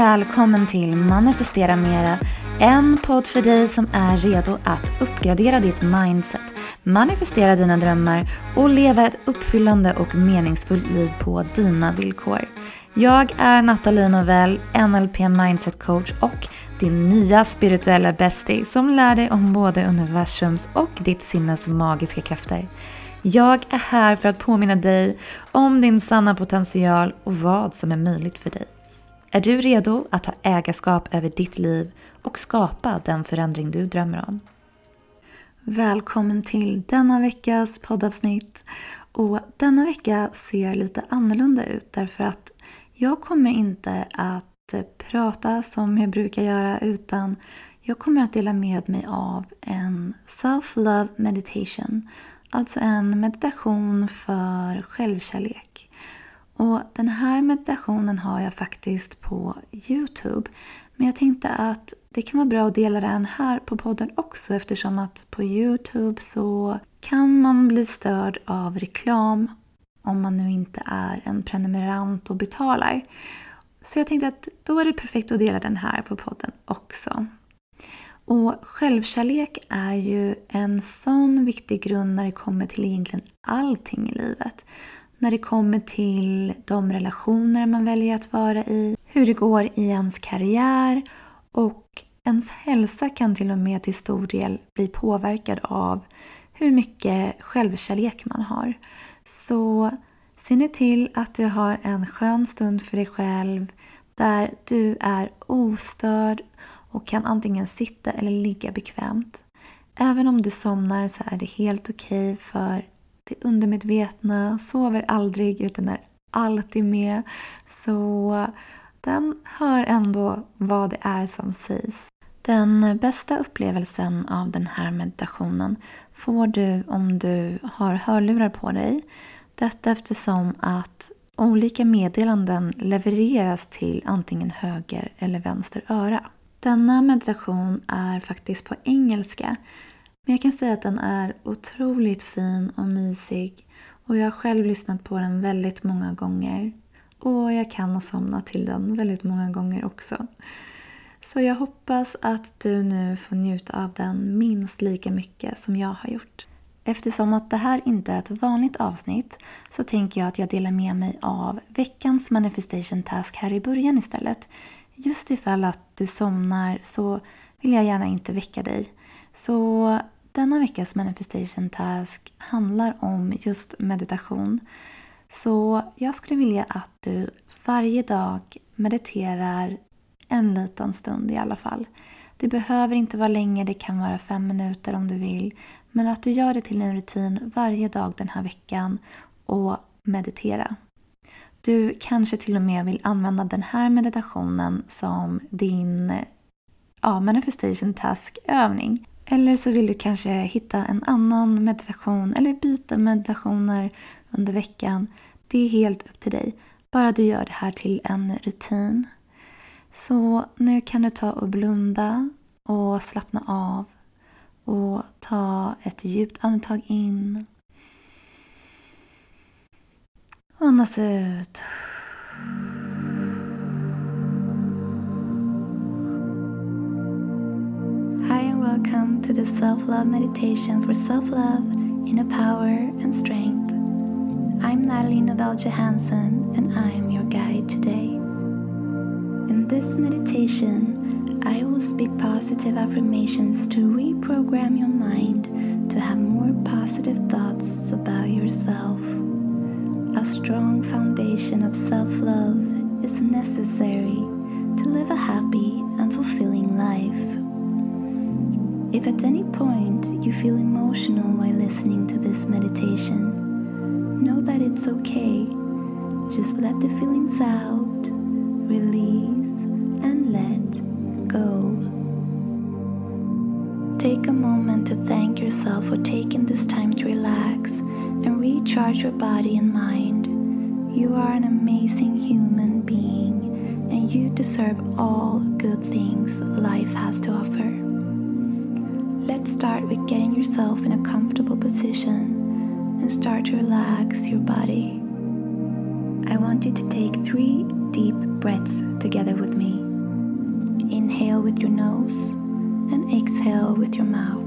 Välkommen till Manifestera Mera, en podd för dig som är redo att uppgradera ditt mindset, manifestera dina drömmar och leva ett uppfyllande och meningsfullt liv på dina villkor. Jag är Nathalie Novell, NLP Mindset Coach och din nya spirituella bestie som lär dig om både universums och ditt sinnes magiska krafter. Jag är här för att påminna dig om din sanna potential och vad som är möjligt för dig. Är du redo att ta ägarskap över ditt liv och skapa den förändring du drömmer om? Välkommen till denna veckas poddavsnitt. Och denna vecka ser lite annorlunda ut därför att jag kommer inte att prata som jag brukar göra utan jag kommer att dela med mig av en self-love meditation. Alltså en meditation för självkärlek. Och den här meditationen har jag faktiskt på Youtube. Men jag tänkte att det kan vara bra att dela den här på podden också eftersom att på Youtube så kan man bli störd av reklam om man nu inte är en prenumerant och betalar. Så jag tänkte att då är det perfekt att dela den här på podden också. Och självkärlek är ju en sån viktig grund när det kommer till egentligen allting i livet när det kommer till de relationer man väljer att vara i, hur det går i ens karriär och ens hälsa kan till och med till stor del bli påverkad av hur mycket självkärlek man har. Så se nu till att du har en skön stund för dig själv där du är ostörd och kan antingen sitta eller ligga bekvämt. Även om du somnar så är det helt okej okay för det undermedvetna sover aldrig utan är alltid med. Så den hör ändå vad det är som sägs. Den bästa upplevelsen av den här meditationen får du om du har hörlurar på dig. Detta eftersom att olika meddelanden levereras till antingen höger eller vänster öra. Denna meditation är faktiskt på engelska men jag kan säga att den är otroligt fin och mysig och jag har själv lyssnat på den väldigt många gånger. Och jag kan ha somnat till den väldigt många gånger också. Så jag hoppas att du nu får njuta av den minst lika mycket som jag har gjort. Eftersom att det här inte är ett vanligt avsnitt så tänker jag att jag delar med mig av veckans manifestation task här i början istället. Just ifall att du somnar så vill jag gärna inte väcka dig. Så denna veckas manifestation task handlar om just meditation. Så jag skulle vilja att du varje dag mediterar en liten stund i alla fall. Det behöver inte vara länge, det kan vara fem minuter om du vill. Men att du gör det till en rutin varje dag den här veckan och meditera. Du kanske till och med vill använda den här meditationen som din ja, manifestation task-övning. Eller så vill du kanske hitta en annan meditation eller byta meditationer under veckan. Det är helt upp till dig. Bara du gör det här till en rutin. Så nu kan du ta och blunda och slappna av. Och ta ett djupt andetag in. Och andas ut. To the self love meditation for self love, inner power, and strength. I'm Nathalie Nouvelle Johansson, and I am your guide today. In this meditation, I will speak positive affirmations to reprogram your mind to have more positive thoughts about yourself. A strong foundation of self love is necessary to live a happy and fulfilling life. If at any point you feel emotional while listening to this meditation, know that it's okay. Just let the feelings out, release, and let go. Take a moment to thank yourself for taking this time to relax and recharge your body and mind. You are an amazing human being and you deserve all good things life has to offer. Let's start with getting yourself in a comfortable position and start to relax your body. I want you to take three deep breaths together with me. inhale with your nose and exhale with your mouth.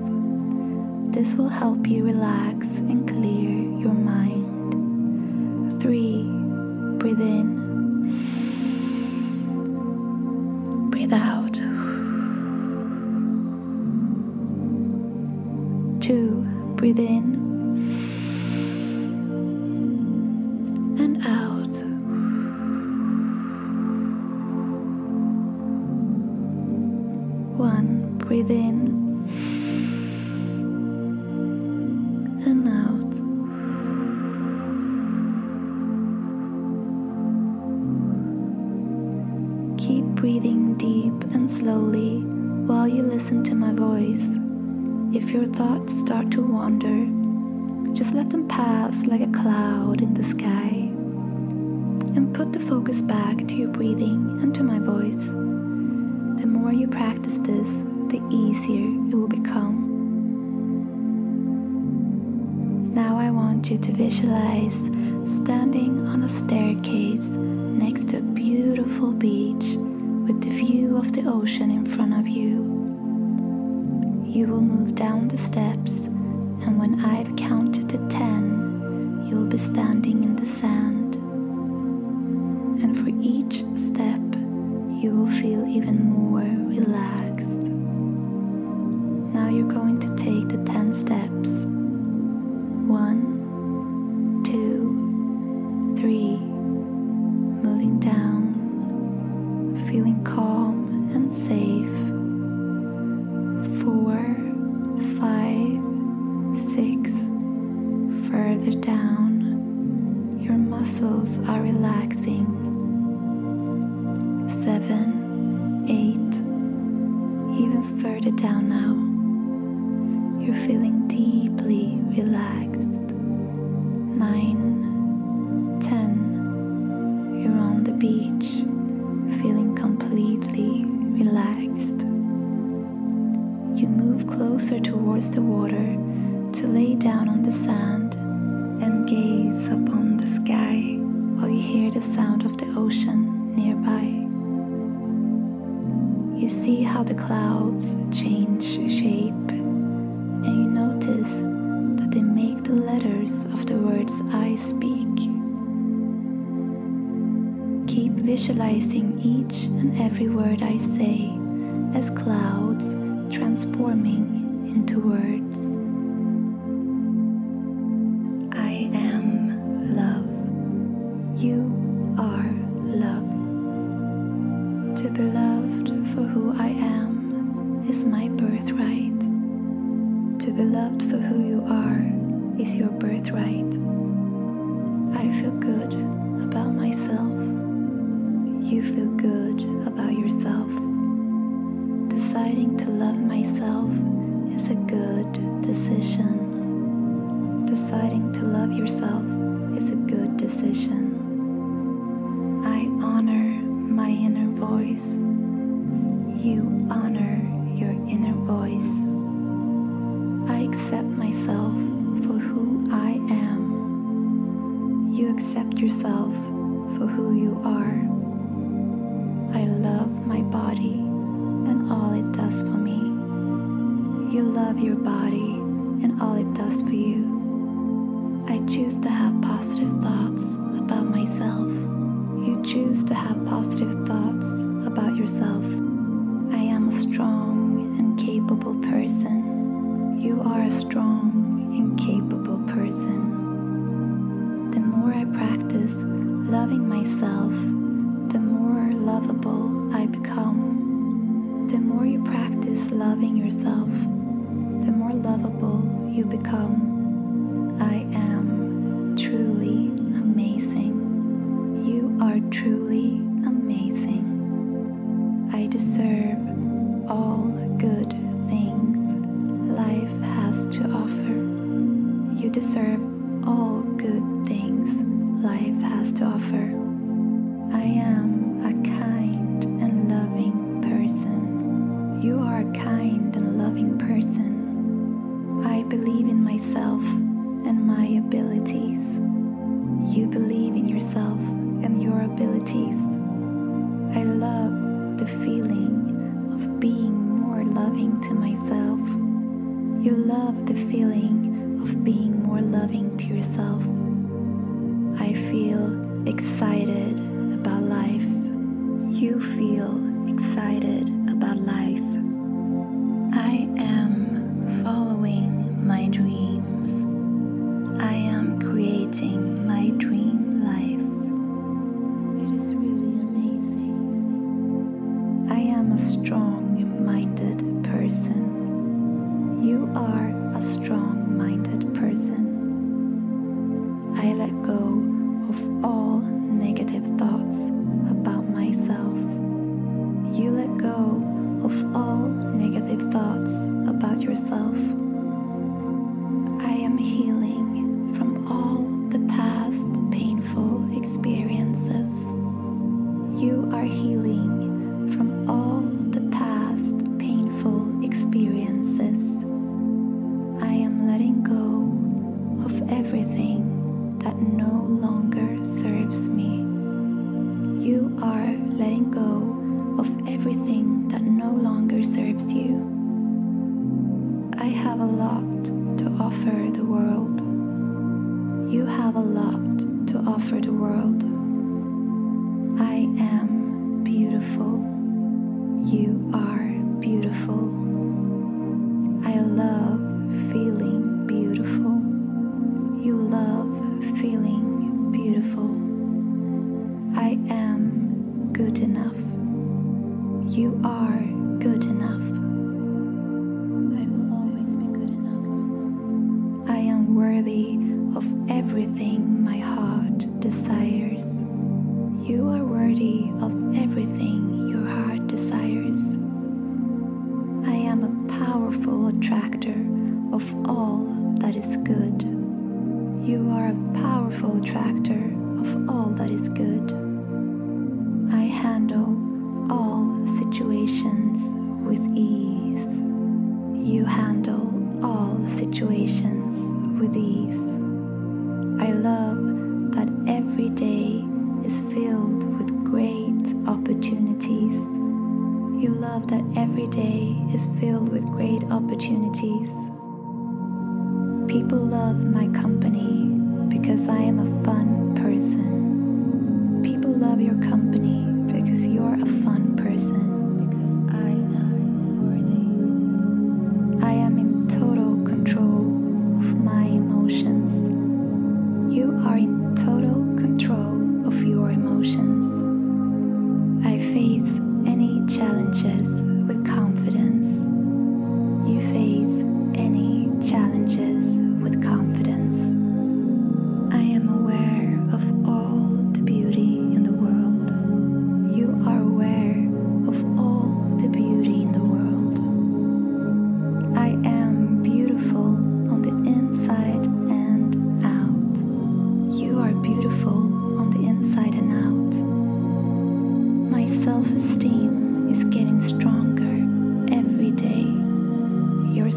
This will help you relax and clear your mind. Three, breathe in. Breathe in. And out. One, breathe in. And out. Keep breathing deep and slowly while you listen to my voice. If your thoughts start to wander, just let them pass like a cloud in the sky. And put the focus back to your breathing and to my voice. The more you practice this, the easier it will become. Now I want you to visualize standing on a staircase next to a beautiful beach with the view of the ocean in front of you. You will move down the steps, and when I've counted to ten, you'll be standing in the sand. And for each step, you will feel even more relaxed. Now you're going down now. You're feeling deeply relaxed. Nine, ten, you're on the beach, feeling completely relaxed. You move closer towards the water to lay down on the sand and gaze upon the sky while you hear the sound of the ocean nearby. You see how the clouds visualizing each and every word I say as clouds transforming into words. I am love. You are love. To be loved for who I am is my birthright. To be loved for who you are is your birthright. Yourself I am a strong and capable person. You are a strong and capable person. The more I practice loving myself, the more lovable I become. The more you practice loving yourself, the more lovable you become. Offer. amazing. are here. good enough. You are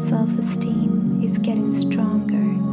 self esteem is getting stronger.